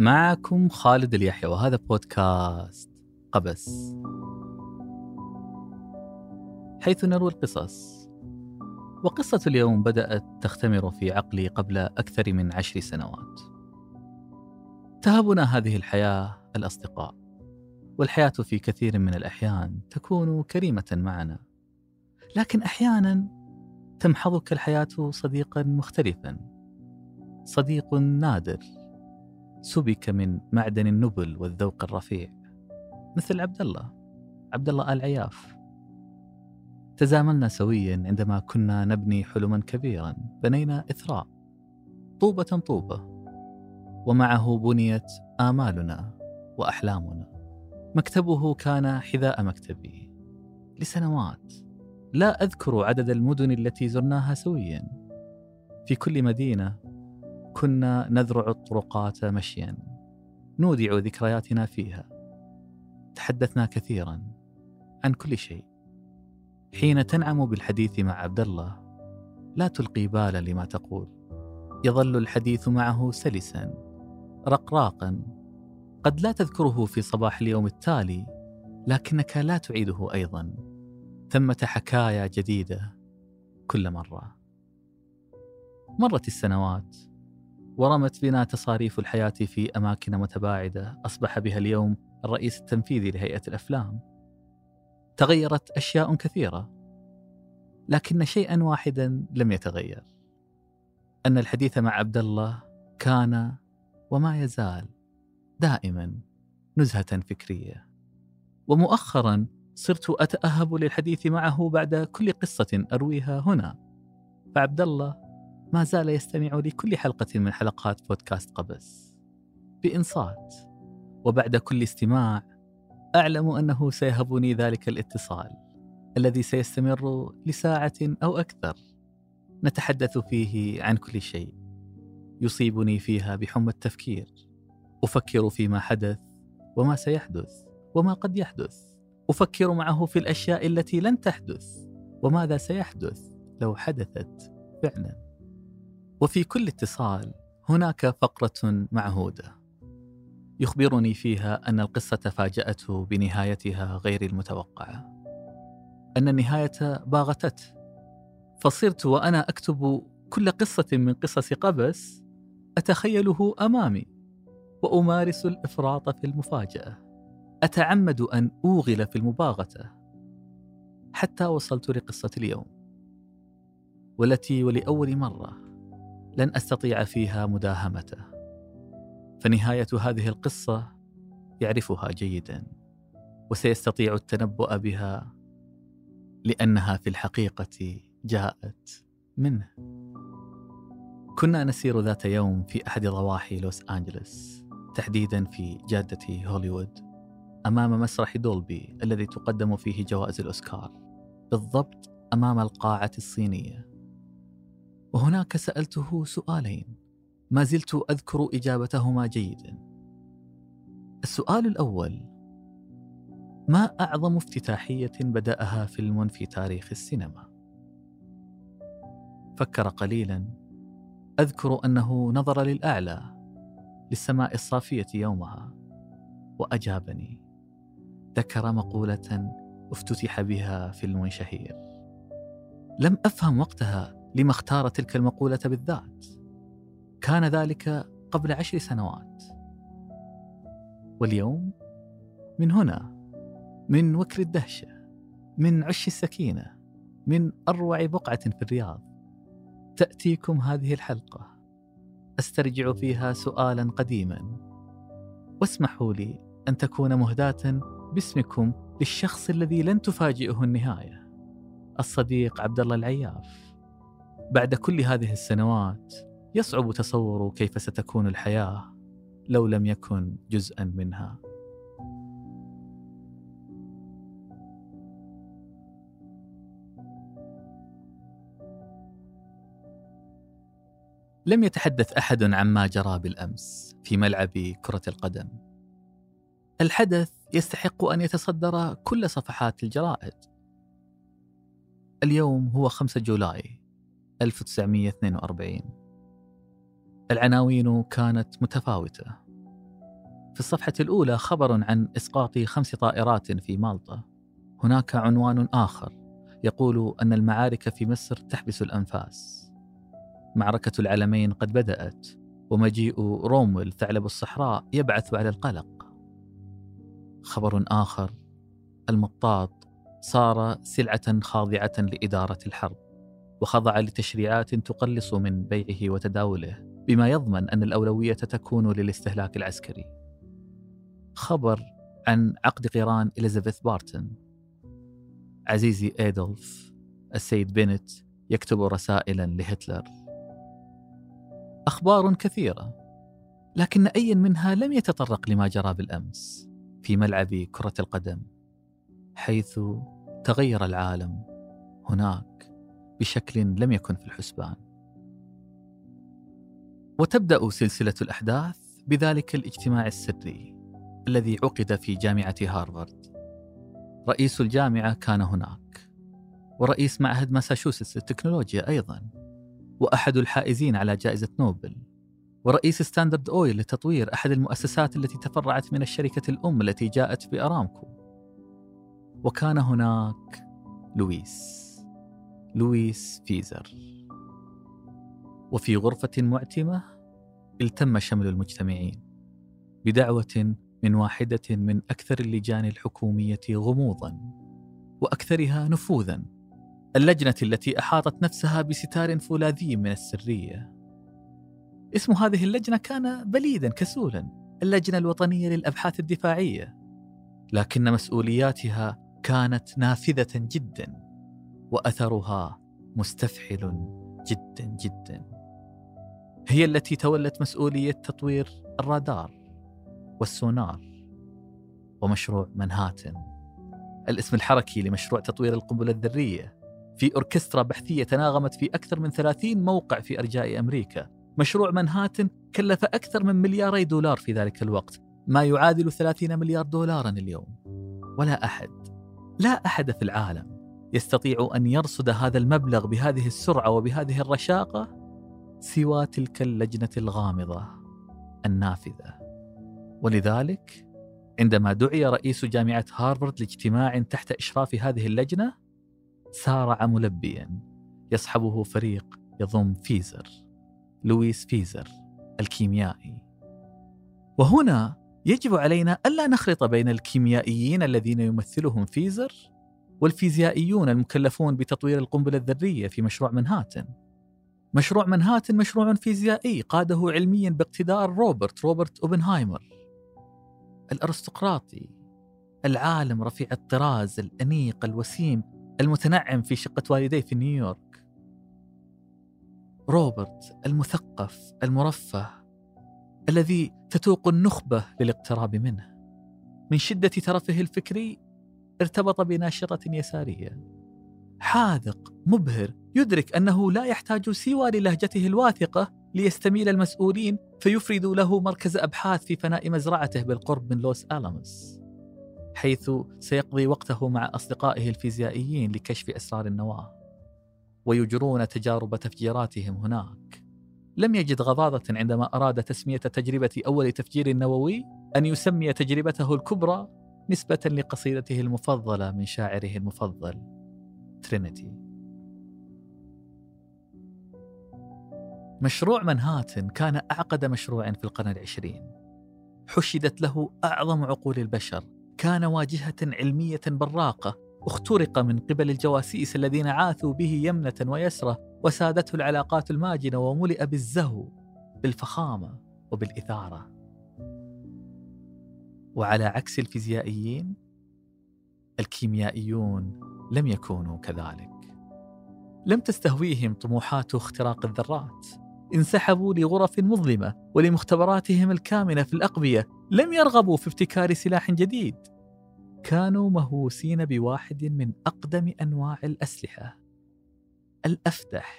معكم خالد اليحيى وهذا بودكاست قبس. حيث نروي القصص. وقصة اليوم بدأت تختمر في عقلي قبل أكثر من عشر سنوات. تهبنا هذه الحياة الأصدقاء والحياة في كثير من الأحيان تكون كريمة معنا. لكن أحيانا تمحضك الحياة صديقا مختلفا صديق نادر. سبك من معدن النبل والذوق الرفيع. مثل عبد الله عبد الله آل عياف. تزاملنا سويا عندما كنا نبني حلما كبيرا بنينا إثراء. طوبة طوبة. ومعه بنيت آمالنا وأحلامنا. مكتبه كان حذاء مكتبي. لسنوات. لا أذكر عدد المدن التي زرناها سويا. في كل مدينة كنا نذرع الطرقات مشيا نودع ذكرياتنا فيها. تحدثنا كثيرا عن كل شيء. حين تنعم بالحديث مع عبد الله لا تلقي بالا لما تقول. يظل الحديث معه سلسا رقراقا. قد لا تذكره في صباح اليوم التالي لكنك لا تعيده أيضا. ثمة حكايا جديدة كل مرة. مرت السنوات ورمت بنا تصاريف الحياة في أماكن متباعدة أصبح بها اليوم الرئيس التنفيذي لهيئة الأفلام. تغيرت أشياء كثيرة، لكن شيئا واحدا لم يتغير. أن الحديث مع عبد الله كان وما يزال دائما نزهة فكرية. ومؤخرا صرت أتأهب للحديث معه بعد كل قصة أرويها هنا. فعبد الله ما زال يستمع لكل حلقة من حلقات بودكاست قبس. بإنصات. وبعد كل استماع أعلم أنه سيهبني ذلك الاتصال الذي سيستمر لساعة أو أكثر. نتحدث فيه عن كل شيء. يصيبني فيها بحمى التفكير. أفكر فيما حدث وما سيحدث وما قد يحدث. أفكر معه في الأشياء التي لن تحدث وماذا سيحدث لو حدثت فعلا. وفي كل اتصال هناك فقرة معهودة. يخبرني فيها أن القصة فاجأته بنهايتها غير المتوقعة. أن النهاية باغتته فصرت وأنا أكتب كل قصة من قصص قبس أتخيله أمامي وأمارس الإفراط في المفاجأة. أتعمد أن أوغل في المباغتة. حتى وصلت لقصة اليوم. والتي ولأول مرة. لن أستطيع فيها مداهمته. فنهاية هذه القصة يعرفها جيدا وسيستطيع التنبؤ بها لأنها في الحقيقة جاءت منه. كنا نسير ذات يوم في أحد ضواحي لوس أنجلوس تحديدا في جادة هوليوود أمام مسرح دولبي الذي تقدم فيه جوائز الأوسكار بالضبط أمام القاعة الصينية. وهناك سألته سؤالين. ما زلت أذكر إجابتهما جيدا. السؤال الأول ما أعظم افتتاحية بدأها فيلم في تاريخ السينما؟ فكر قليلا. أذكر أنه نظر للأعلى للسماء الصافية يومها. وأجابني ذكر مقولة افتتح بها فيلم شهير. لم أفهم وقتها لما اختار تلك المقولة بالذات. كان ذلك قبل عشر سنوات. واليوم من هنا من وكر الدهشة من عش السكينة من أروع بقعة في الرياض تأتيكم هذه الحلقة. أسترجع فيها سؤالا قديما. واسمحوا لي أن تكون مهداة باسمكم للشخص الذي لن تفاجئه النهاية الصديق عبد الله العياف. بعد كل هذه السنوات يصعب تصور كيف ستكون الحياة لو لم يكن جزءا منها. لم يتحدث أحد عما جرى بالأمس في ملعب كرة القدم. الحدث يستحق أن يتصدر كل صفحات الجرائد. اليوم هو 5 جولاي 1942 العناوين كانت متفاوتة. في الصفحة الأولى خبر عن إسقاط خمس طائرات في مالطا. هناك عنوان آخر يقول أن المعارك في مصر تحبس الأنفاس. معركة العلمين قد بدأت ومجيء رومول ثعلب الصحراء يبعث على القلق. خبر آخر المطاط صار سلعة خاضعة لإدارة الحرب. وخضع لتشريعات تقلص من بيعه وتداوله بما يضمن أن الأولوية تكون للاستهلاك العسكري. خبر عن عقد قيران إليزابيث بارتن. عزيزي إيدولف السيد بنت يكتب رسائلا لهتلر. أخبار كثيرة لكن أي منها لم يتطرق لما جرى بالأمس في ملعب كرة القدم حيث تغير العالم هناك. بشكل لم يكن في الحسبان. وتبدأ سلسلة الأحداث بذلك الاجتماع السري الذي عقد في جامعة هارفارد. رئيس الجامعة كان هناك ورئيس معهد ماساتشوستس للتكنولوجيا أيضا وأحد الحائزين على جائزة نوبل ورئيس Standard Oil لتطوير أحد المؤسسات التي تفرعت من الشركة الأم التي جاءت بأرامكو. وكان هناك لويس. لويس فيزر. وفي غرفة معتمة التم شمل المجتمعين بدعوة من واحدة من أكثر اللجان الحكومية غموضا وأكثرها نفوذا اللجنة التي أحاطت نفسها بستار فولاذي من السرية. اسم هذه اللجنة كان بليدا كسولا اللجنة الوطنية للأبحاث الدفاعية لكن مسؤولياتها كانت نافذة جدا. وأثرها مستفحل جدا جدا. هي التي تولت مسؤولية تطوير الرادار والسونار ومشروع منهاتن. الاسم الحركي لمشروع تطوير القنبلة الذرية في أوركسترا بحثية تناغمت في أكثر من 30 موقع في أرجاء أمريكا. مشروع منهاتن كلف أكثر من ملياري دولار في ذلك الوقت ما يعادل 30 مليار دولارا اليوم. ولا أحد لا أحد في العالم يستطيع أن يرصد هذا المبلغ بهذه السرعة وبهذه الرشاقة سوى تلك اللجنة الغامضة النافذة. ولذلك عندما دعي رئيس جامعة هارفارد لاجتماع تحت إشراف هذه اللجنة سارع ملبيا يصحبه فريق يضم فيزر لويس فيزر الكيميائي. وهنا يجب علينا ألا نخلط بين الكيميائيين الذين يمثلهم فيزر والفيزيائيون المكلفون بتطوير القنبلة الذرية في مشروع منهاتن. مشروع منهاتن مشروع فيزيائي قاده علميا باقتدار روبرت روبرت أوبنهايمر. الأرستقراطي العالم رفيع الطراز الأنيق الوسيم المتنعم في شقة والديه في نيويورك. روبرت المثقف المرفه الذي تتوق النخبة للاقتراب منه. من شدة ترفه الفكري ارتبط بناشطة يسارية. حاذق مبهر يدرك أنه لا يحتاج سوى للهجته الواثقة ليستميل المسؤولين فيفردوا له مركز أبحاث في فناء مزرعته بالقرب من لوس آلاموس حيث سيقضي وقته مع أصدقائه الفيزيائيين لكشف أسرار النواة ويجرون تجارب تفجيراتهم هناك. لم يجد غضاضة عندما أراد تسمية تجربة أول تفجير نووي أن يسمي تجربته الكبرى نسبة لقصيدته المفضلة من شاعره المفضل ترينيتي مشروع منهاتن كان أعقد مشروع في القرن العشرين. حشدت له أعظم عقول البشر. كان واجهة علمية براقة اخترق من قبل الجواسيس الذين عاثوا به يمنة ويسرة وسادته العلاقات الماجنة وملئ بالزهو بالفخامة وبالإثارة. وعلى عكس الفيزيائيين الكيميائيون لم يكونوا كذلك. لم تستهويهم طموحات اختراق الذرات. انسحبوا لغرف مظلمة ولمختبراتهم الكامنة في الأقبية. لم يرغبوا في ابتكار سلاح جديد. كانوا مهووسين بواحد من أقدم أنواع الأسلحة. الافدح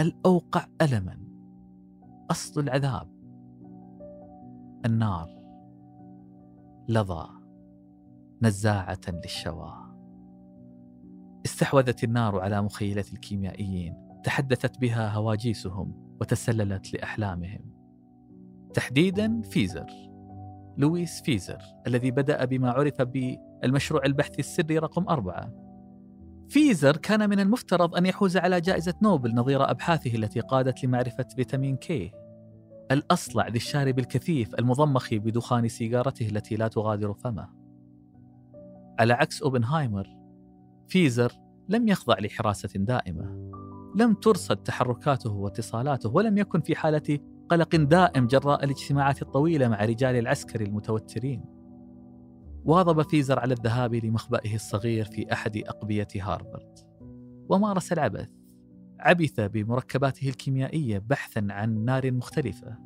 الأوقع الما. أصل العذاب. النار. لظى نزاعة للشوى. استحوذت النار على مخيلة الكيميائيين تحدثت بها هواجيسهم وتسللت لأحلامهم. تحديدا فيزر لويس فيزر الذي بدأ بما عرف بالمشروع البحثي السري رقم أربعة. فيزر كان من المفترض أن يحوز على جائزة نوبل نظير أبحاثه التي قادت لمعرفة فيتامين K الأصلع ذي الشارب الكثيف المضمخ بدخان سيجارته التي لا تغادر فمه. على عكس أوبنهايمر فيزر لم يخضع لحراسة دائمة. لم ترصد تحركاته واتصالاته ولم يكن في حالة قلق دائم جراء الاجتماعات الطويلة مع رجال العسكر المتوترين. واظب فيزر على الذهاب لمخبئه الصغير في أحد أقبية هارفارد ومارس العبث. عبث بمركباته الكيميائية بحثا عن نار مختلفة.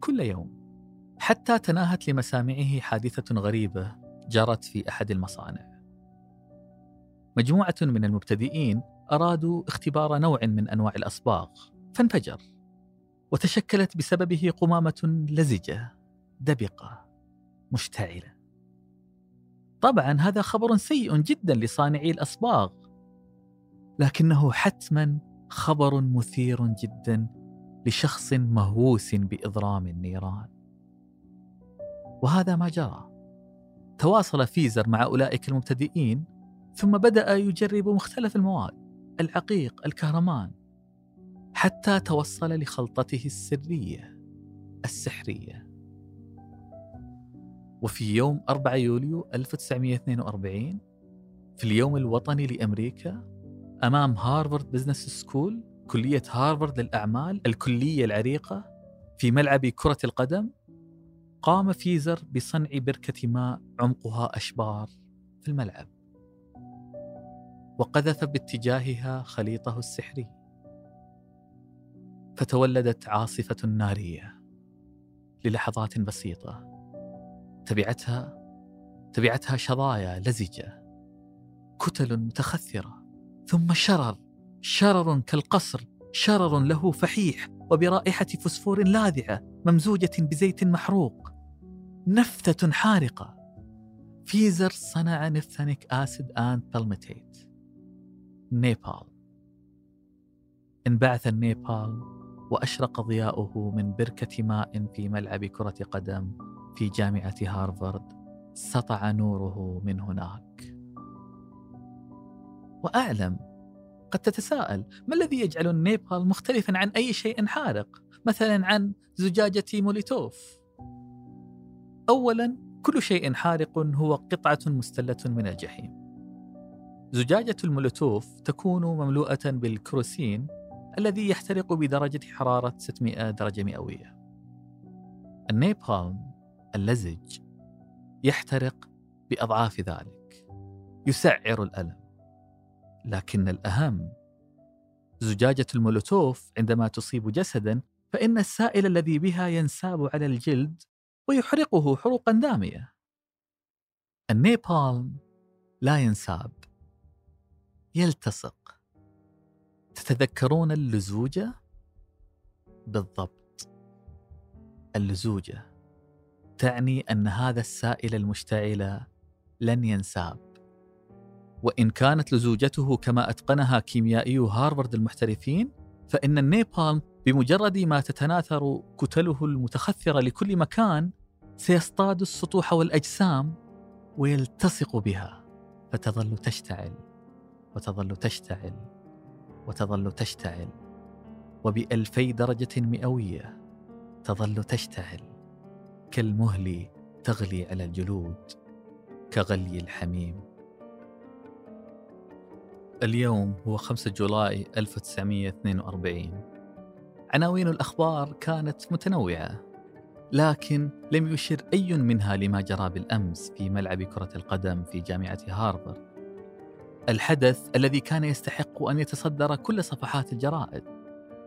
كل يوم حتى تناهت لمسامعه حادثة غريبة جرت في أحد المصانع. مجموعة من المبتدئين أرادوا اختبار نوع من أنواع الأصباغ فانفجر وتشكلت بسببه قمامة لزجة دبقة مشتعلة. طبعا هذا خبر سيء جدا لصانعي الأصباغ. لكنه حتما خبر مثير جدا لشخص مهووس بإضرام النيران. وهذا ما جرى. تواصل فيزر مع أولئك المبتدئين ثم بدأ يجرب مختلف المواد العقيق الكهرمان حتى توصل لخلطته السرية السحرية. وفي يوم 4 يوليو 1942 في اليوم الوطني لأمريكا أمام Harvard Business School كلية هارفارد للأعمال الكلية العريقة في ملعب كرة القدم قام فيزر بصنع بركة ماء عمقها أشبار في الملعب. وقذف باتجاهها خليطه السحري. فتولدت عاصفة نارية للحظات بسيطة. تبعتها تبعتها شظايا لزجة كتل متخثرة. ثم شرر. شرر كالقصر. شرر له فحيح وبرائحة فسفور لاذعة ممزوجة بزيت محروق. نفتة حارقة. فيزر صنع naphthenic acid and palmitate نابالم. انبعث النابالم وأشرق ضياؤه من بركة ماء في ملعب كرة قدم في جامعة هارفارد سطع نوره من هناك. وأعلم قد تتساءل ما الذي يجعل النابالم مختلفا عن أي شيء حارق مثلا عن زجاجة موليتوف أولا كل شيء حارق هو قطعة مستلة من الجحيم زجاجة المولوتوف تكون مملوءة بالكروسين الذي يحترق بدرجة حرارة 600 درجة مئوية. النيبالم اللزج يحترق بأضعاف ذلك. يسعر الألم. لكن الأهم زجاجة المولوتوف عندما تصيب جسدا فإن السائل الذي بها ينساب على الجلد ويحرقه حروقا دامية. النيبالم لا ينساب يلتصق تتذكرون اللزوجة؟ بالضبط اللزوجة تعني أن هذا السائل المشتعل لن ينساب وإن كانت لزوجته كما أتقنها كيميائي هارفارد المحترفين فإن النيبالم بمجرد ما تتناثر كتله المتخثرة لكل مكان سيصطاد السطوح والأجسام ويلتصق بها. فتظل تشتعل وتظل تشتعل وتظل تشتعل. وبألفي درجة مئوية تظل تشتعل. كالمهل تغلي على الجلود كغلي الحميم. اليوم هو 5 جولاي 1942 عناوين الأخبار كانت متنوعة لكن لم يشر أي منها لما جرى بالأمس في ملعب كرة القدم في جامعة هارفارد. الحدث الذي كان يستحق أن يتصدر كل صفحات الجرائد.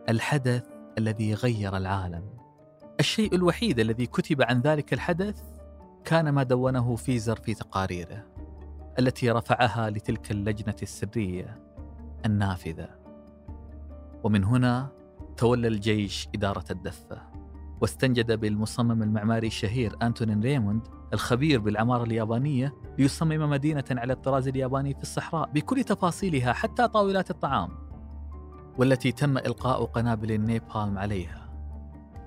الحدث الذي غير العالم. الشيء الوحيد الذي كتب عن ذلك الحدث كان ما دونه فيزر في تقاريره. التي رفعها لتلك اللجنة السرية النافذة. ومن هنا تولى الجيش إدارة الدفة واستنجد بالمصمم المعماري الشهير أنتونين ريموند الخبير بالعمارة اليابانية ليصمم مدينة على الطراز الياباني في الصحراء بكل تفاصيلها حتى طاولات الطعام والتي تم إلقاء قنابل النيبالم عليها.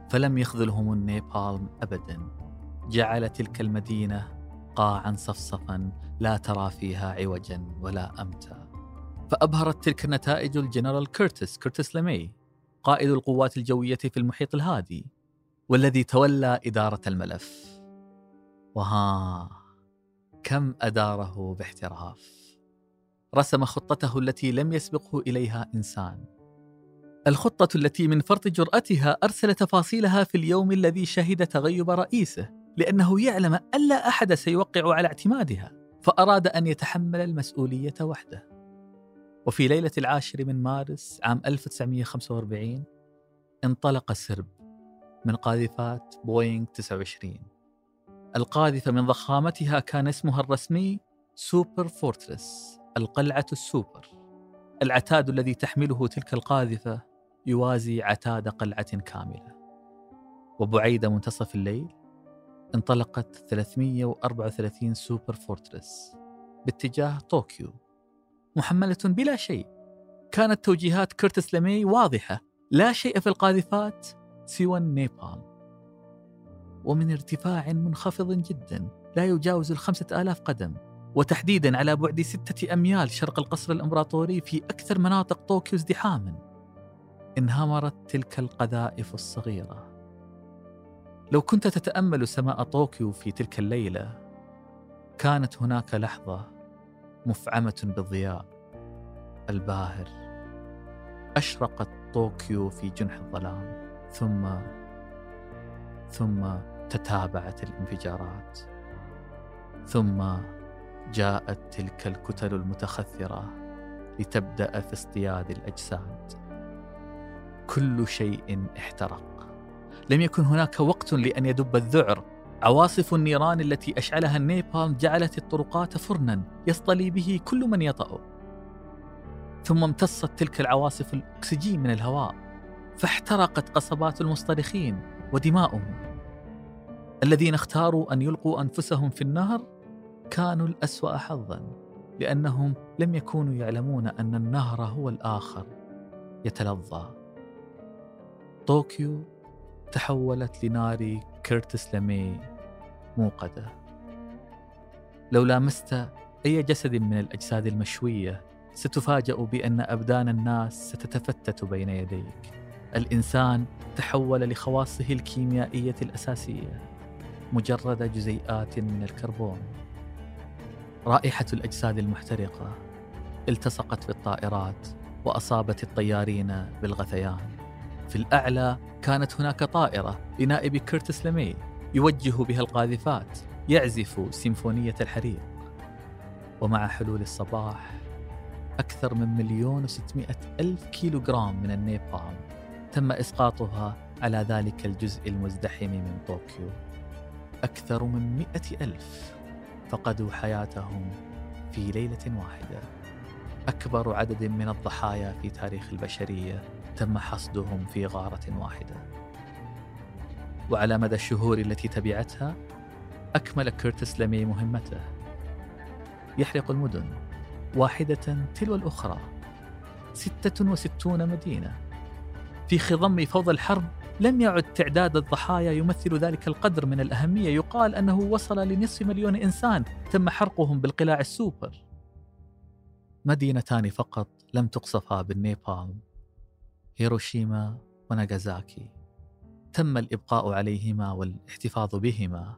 فلم يخذلهم النيبالم أبدا. جعل تلك المدينة قاعا صفصفا لا ترى فيها عوجا ولا أمتا. فأبهرت تلك النتائج الجنرال كيرتس كيرتس لمي قائد القوات الجوية في المحيط الهادي والذي تولى إدارة الملف. وها كم أداره باحتراف. رسم خطته التي لم يسبقه إليها إنسان. الخطة التي من فرط جرأتها أرسل تفاصيلها في اليوم الذي شهد تغيب رئيسه. لأنه يعلم أن لا أحد سيوقع على اعتمادها فأراد أن يتحمل المسؤولية وحده. وفي ليلة العاشر من مارس عام 1945 انطلق سرب من قاذفات بوينغ 29 القاذفة من ضخامتها كان اسمها الرسمي Superfortress القلعة السوبر. العتاد الذي تحمله تلك القاذفة يوازي عتاد قلعة كاملة. وبعيد منتصف الليل انطلقت 334 Superfortress باتجاه طوكيو. محملة بلا شيء. كانت توجيهات كرتس لمي واضحة. لا شيء في القاذفات سوى النابالم. ومن ارتفاع منخفض جدا لا يجاوز الخمسة آلاف قدم. وتحديدا على بعد ستة أميال شرق القصر الإمبراطوري في أكثر مناطق طوكيو ازدحاما. انهمرت تلك القذائف الصغيرة. لو كنت تتأمل سماء طوكيو في تلك الليلة كانت هناك لحظة مفعمة بالضياء الباهر. أشرقت طوكيو في جنح الظلام ثم ثم تتابعت الانفجارات ثم جاءت تلك الكتل المتخثرة لتبدأ في اصطياد الأجساد. كل شيء احترق. لم يكن هناك وقت لأن يدب الذعر. عواصف النيران التي أشعلها النيبال جعلت الطرقات فرنا يصطلي به كل من يطأ. ثم امتصت تلك العواصف الأكسجين من الهواء فاحترقت قصبات المصطرخين ودماؤهم. الذين اختاروا أن يلقوا أنفسهم في النهر كانوا الأسوأ حظا لأنهم لم يكونوا يعلمون أن النهر هو الآخر يتلظى. طوكيو تحولت لنار كيرتس لمي موقدة لو لامست أي جسد من الأجساد المشوية ستفاجأ بأن أبدان الناس ستتفتت بين يديك. الإنسان تحول لخواصه الكيميائية الأساسية مجرد جزيئات من الكربون. رائحة الأجساد المحترقة التصقت بالطائرات وأصابت الطيارين بالغثيان. في الأعلى كانت هناك طائرة لنائب كيرتس لمي يوجه بها القاذفات يعزف سيمفونية الحريق. ومع حلول الصباح أكثر من مليون وستمائة ألف كيلو جرام من النابالم تم إسقاطها على ذلك الجزء المزدحم من طوكيو. أكثر من مئة ألف فقدوا حياتهم في ليلة واحدة. أكبر عدد من الضحايا في تاريخ البشرية تم حصدهم في غارة واحدة. وعلى مدى الشهور التي تبعتها أكمل كيرتس لمي مهمته. يحرق المدن واحدة تلو الأخرى ستة وستون مدينة. في خضم فوضى الحرب لم يعد تعداد الضحايا يمثل ذلك القدر من الأهمية. يقال أنه وصل لنصف مليون إنسان تم حرقهم بالقلاع السوبر. مدينتان فقط لم تقصفا بالنيبال. هيروشيما وناغازاكي. تم الإبقاء عليهما والاحتفاظ بهما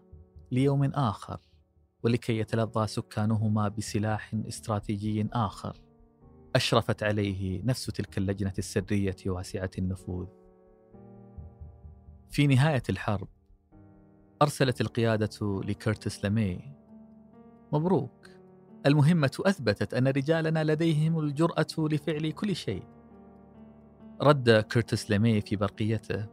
ليوم آخر ولكي يتلظى سكانهما بسلاح استراتيجي آخر. أشرفت عليه نفس تلك اللجنة السرية واسعة النفوذ. في نهاية الحرب أرسلت القيادة لكيرتس لامي. مبروك. المهمة أثبتت أن رجالنا لديهم الجرأة لفعل كل شيء. رد كيرتس لامي في برقيته.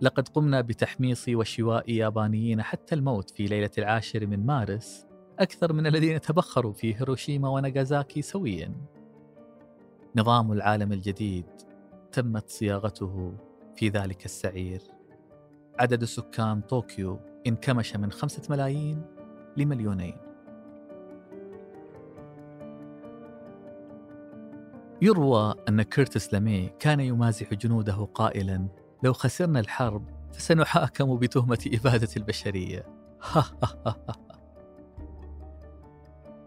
لقد قمنا بتحميص وشواء يابانيين حتى الموت في ليلة العاشر من مارس أكثر من الذين تبخروا في هيروشيما وناغازاكي سويا. نظام العالم الجديد تمت صياغته في ذلك السعير. عدد سكان طوكيو انكمش من خمسة ملايين لمليونين. يروى أن كيرتس لامي كان يمازح جنوده قائلا لو خسرنا الحرب فسنحاكم بتهمة إبادة البشرية.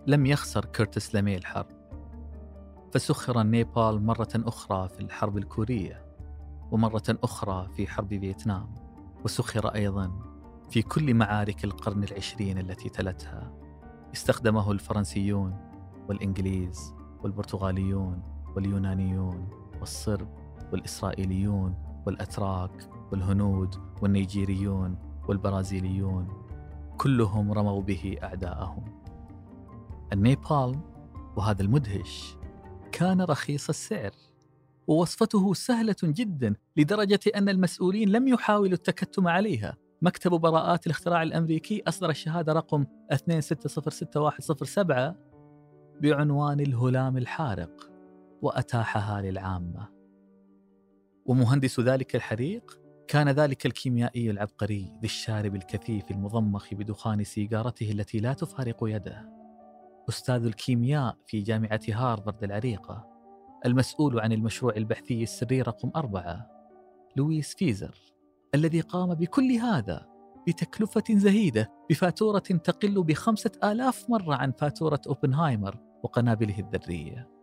لم يخسر كيرتس لامي الحرب فسخر النابالم مرة أخرى في الحرب الكورية ومرة أخرى في حرب فيتنام وسخر أيضا في كل معارك القرن العشرين التي تلتها. استخدمه الفرنسيون والإنجليز والبرتغاليون واليونانيون والصرب والإسرائيليون والأتراك والهنود والنيجيريون والبرازيليون كلهم رموا به أعداءهم. النيبال وهذا المدهش كان رخيص السعر ووصفته سهلة جدا لدرجة أن المسؤولين لم يحاولوا التكتم عليها. مكتب براءات الاختراع الأمريكي أصدر الشهادة رقم 266107 بعنوان الهلام الحارق. وأتاحها للعامة. ومهندس ذلك الحريق كان ذلك الكيميائي العبقري ذي الشارب الكثيف المضمخ بدخان سيجارته التي لا تفارق يده. أستاذ الكيمياء في جامعة هارفارد العريقة المسؤول عن المشروع البحثي السري رقم أربعة لويس فيزر الذي قام بكل هذا بتكلفة زهيدة بفاتورة تقل بخمسة آلاف مرة عن فاتورة أوبنهايمر وقنابله الذرية.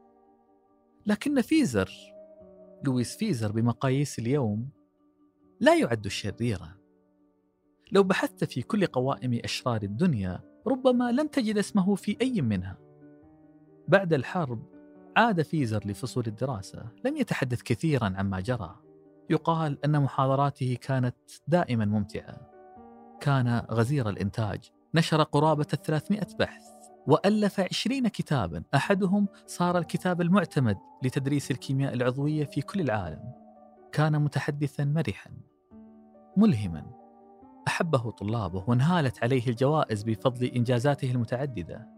لكن فيزر لويس فيزر بمقاييس اليوم لا يعد شريرا. لو بحثت في كل قوائم أشرار الدنيا ربما لن تجد اسمه في أي منها. بعد الحرب عاد فيزر لفصول الدراسة لم يتحدث كثيرا عما جرى. يقال أن محاضراته كانت دائما ممتعة. كان غزير الإنتاج نشر قرابة 300 بحث. وألف عشرين كتابا. أحدهم صار الكتاب المعتمد لتدريس الكيمياء العضوية في كل العالم. كان متحدثا مرحا. ملهما. أحبه طلابه وانهالت عليه الجوائز بفضل إنجازاته المتعددة.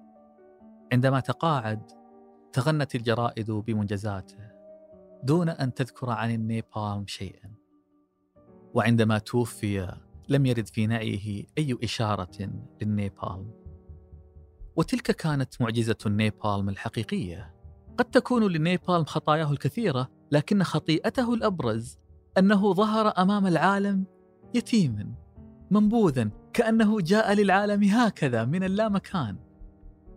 عندما تقاعد تغنت الجرائد بمنجزاته دون أن تذكر عن النيبالم شيئا. وعندما توفي لم يرد في نعيه أي إشارة للنيبالم وتلك كانت معجزة النيبالم الحقيقية. قد تكون للنيبالم خطاياه الكثيرة لكن خطيئته الأبرز أنه ظهر أمام العالم يتيما منبوذا كأنه جاء للعالم هكذا من اللامكان.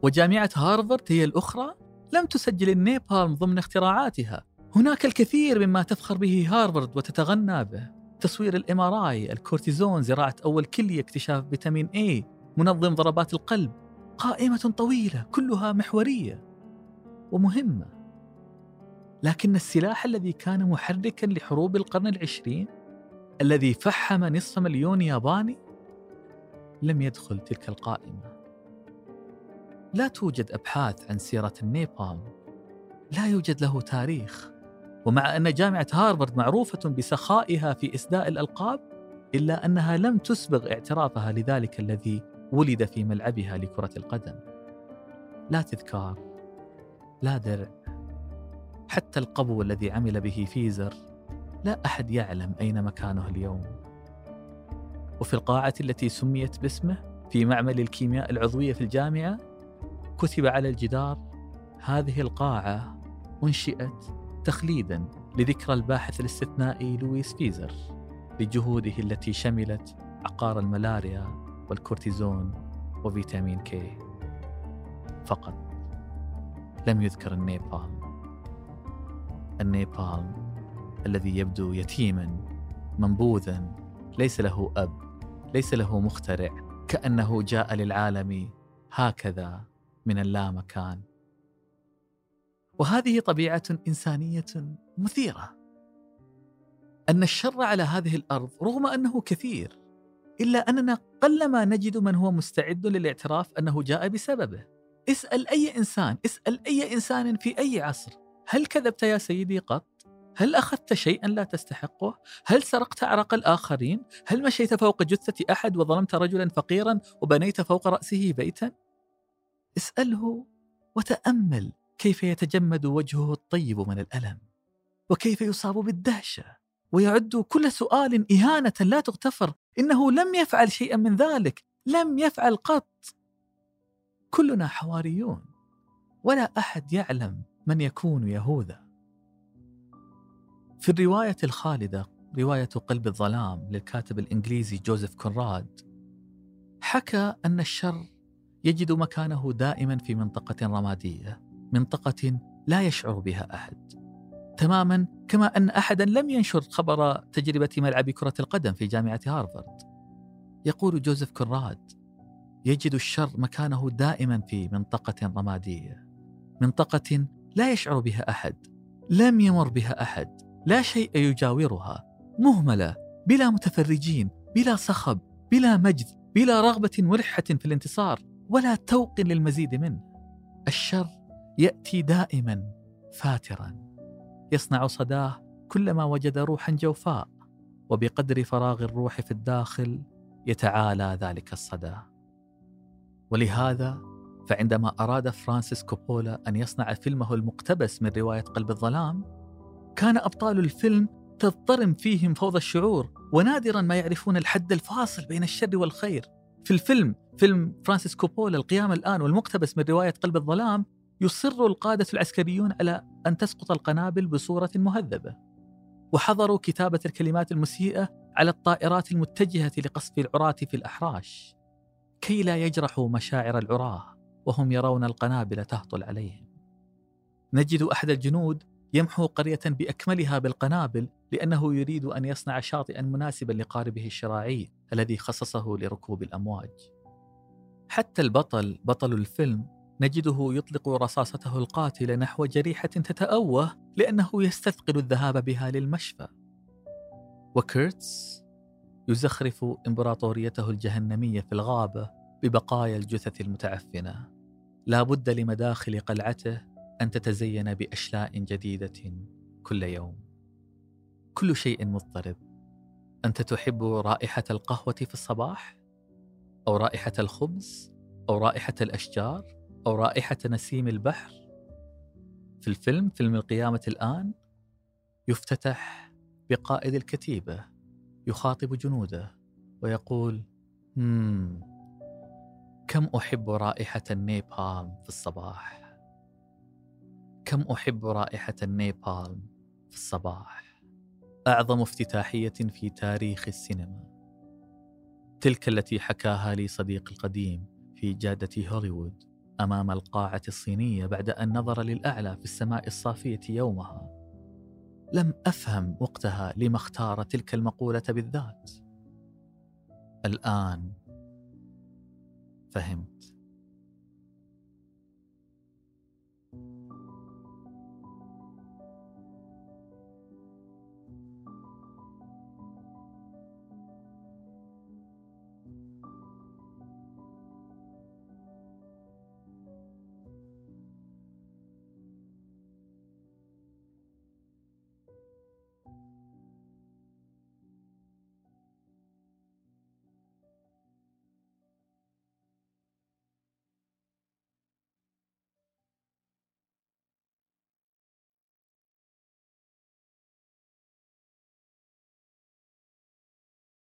وجامعة هارفارد هي الأخرى لم تسجل النيبالم ضمن اختراعاتها. هناك الكثير مما تفخر به هارفارد وتتغنى به. تصوير ال MRI الكورتيزون زراعة أول كلية اكتشاف فيتامين K منظم ضربات القلب. قائمة طويلة كلها محورية ومهمة. لكن السلاح الذي كان محركا لحروب القرن العشرين الذي فحم نصف مليون ياباني لم يدخل تلك القائمة. لا توجد أبحاث عن سيرة النابالم. لا يوجد له تاريخ. ومع أن جامعة هارفارد معروفة بسخائها في إسداء الألقاب إلا أنها لم تسبغ اعترافها لذلك الذي ولد في ملعبها لكرة القدم. لا تذكار لا درع حتى القبو الذي عمل به فيزر لا أحد يعلم أين مكانه اليوم. وفي القاعة التي سميت باسمه في معمل الكيمياء العضوية في الجامعة كتب على الجدار هذه القاعة أنشئت تخليدا لذكرى الباحث الاستثنائي لويس فيزر لجهوده التي شملت عقار الملاريا والكورتيزون وفيتامين K فقط. لم يذكر النابالم. النابالم الذي يبدو يتيما منبوذا ليس له أب ليس له مخترع كأنه جاء للعالم هكذا من اللامكان. وهذه طبيعة إنسانية مثيرة. أن الشر على هذه الأرض رغم أنه كثير إلا أننا قلما نجد من هو مستعد للاعتراف أنه جاء بسببه. اسأل أي إنسان اسأل أي إنسان في أي عصر. هل كذبت يا سيدي قط؟ هل أخذت شيئا لا تستحقه؟ هل سرقت اعراق الآخرين؟ هل مشيت فوق جثة أحد وظلمت رجلا فقيرا وبنيت فوق رأسه بيتا؟ اسأله وتأمل كيف يتجمد وجهه الطيب من الألم. وكيف يصاب بالدهشة. ويعد كل سؤال إهانة لا تغتفر إنه لم يفعل شيئا من ذلك لم يفعل قط. كلنا حواريون ولا أحد يعلم من يكون يهوذا. في الرواية الخالدة رواية قلب الظلام للكاتب الإنجليزي جوزيف كونراد حكى أن الشر يجد مكانه دائما في منطقة رمادية منطقة لا يشعر بها أحد. تماما كما أن أحدا لم ينشر خبر تجربة ملعب كرة القدم في جامعة هارفارد. يقول جوزيف كراد يجد الشر مكانه دائما في منطقة رمادية منطقة لا يشعر بها أحد لم يمر بها أحد لا شيء يجاورها مهملة بلا متفرجين بلا صخب بلا مجد بلا رغبة ملحة في الانتصار ولا توق للمزيد منه. الشر يأتي دائما فاترا. يصنع صداه كلما وجد روحا جوفاء وبقدر فراغ الروح في الداخل يتعالى ذلك الصدى. ولهذا فعندما أراد فرانسيس كوبولا أن يصنع فيلمه المقتبس من رواية قلب الظلام كان أبطال الفيلم تضطرم فيهم فوضى الشعور ونادرا ما يعرفون الحد الفاصل بين الشر والخير. في الفيلم فيلم فرانسيس كوبولا القيامة الآن والمقتبس من رواية قلب الظلام يصر القادة العسكريون على أن تسقط القنابل بصورة مهذبة. وحظروا كتابة الكلمات المسيئة على الطائرات المتجهة لقصف العراة في الأحراش. كي لا يجرحوا مشاعر العراة وهم يرون القنابل تهطل عليهم. نجد أحد الجنود يمحو قرية بأكملها بالقنابل لأنه يريد أن يصنع شاطئا مناسبا لقاربه الشراعي الذي خصصه لركوب الأمواج. حتى البطل بطل الفيلم نجده يطلق رصاصته القاتلة نحو جريحة تتأوه لأنه يستثقل الذهاب بها للمشفى وكيرتس يزخرف إمبراطوريته الجهنمية في الغابة ببقايا الجثث المتعفنة لا بد لمداخل قلعته أن تتزين بأشلاء جديدة كل يوم كل شيء مضطرب أنت تحب رائحة القهوة في الصباح؟ أو رائحة الخبز؟ أو رائحة الأشجار؟ أو رائحة نسيم البحر؟ في الفيلم فيلم القيامة الآن يفتتح بقائد الكتيبة يخاطب جنوده ويقول مم كم أحب رائحة النيبالم في الصباح؟ كم أحب رائحة النيبالم في الصباح؟ أعظم افتتاحية في تاريخ السينما. تلك التي حكاها لي صديقي القديم في جادة هوليوود. أمام القاعة الصينية بعد أن نظر للأعلى في السماء الصافية يومها. لم أفهم وقتها لما اختار تلك المقولة بالذات. الآن فهمت.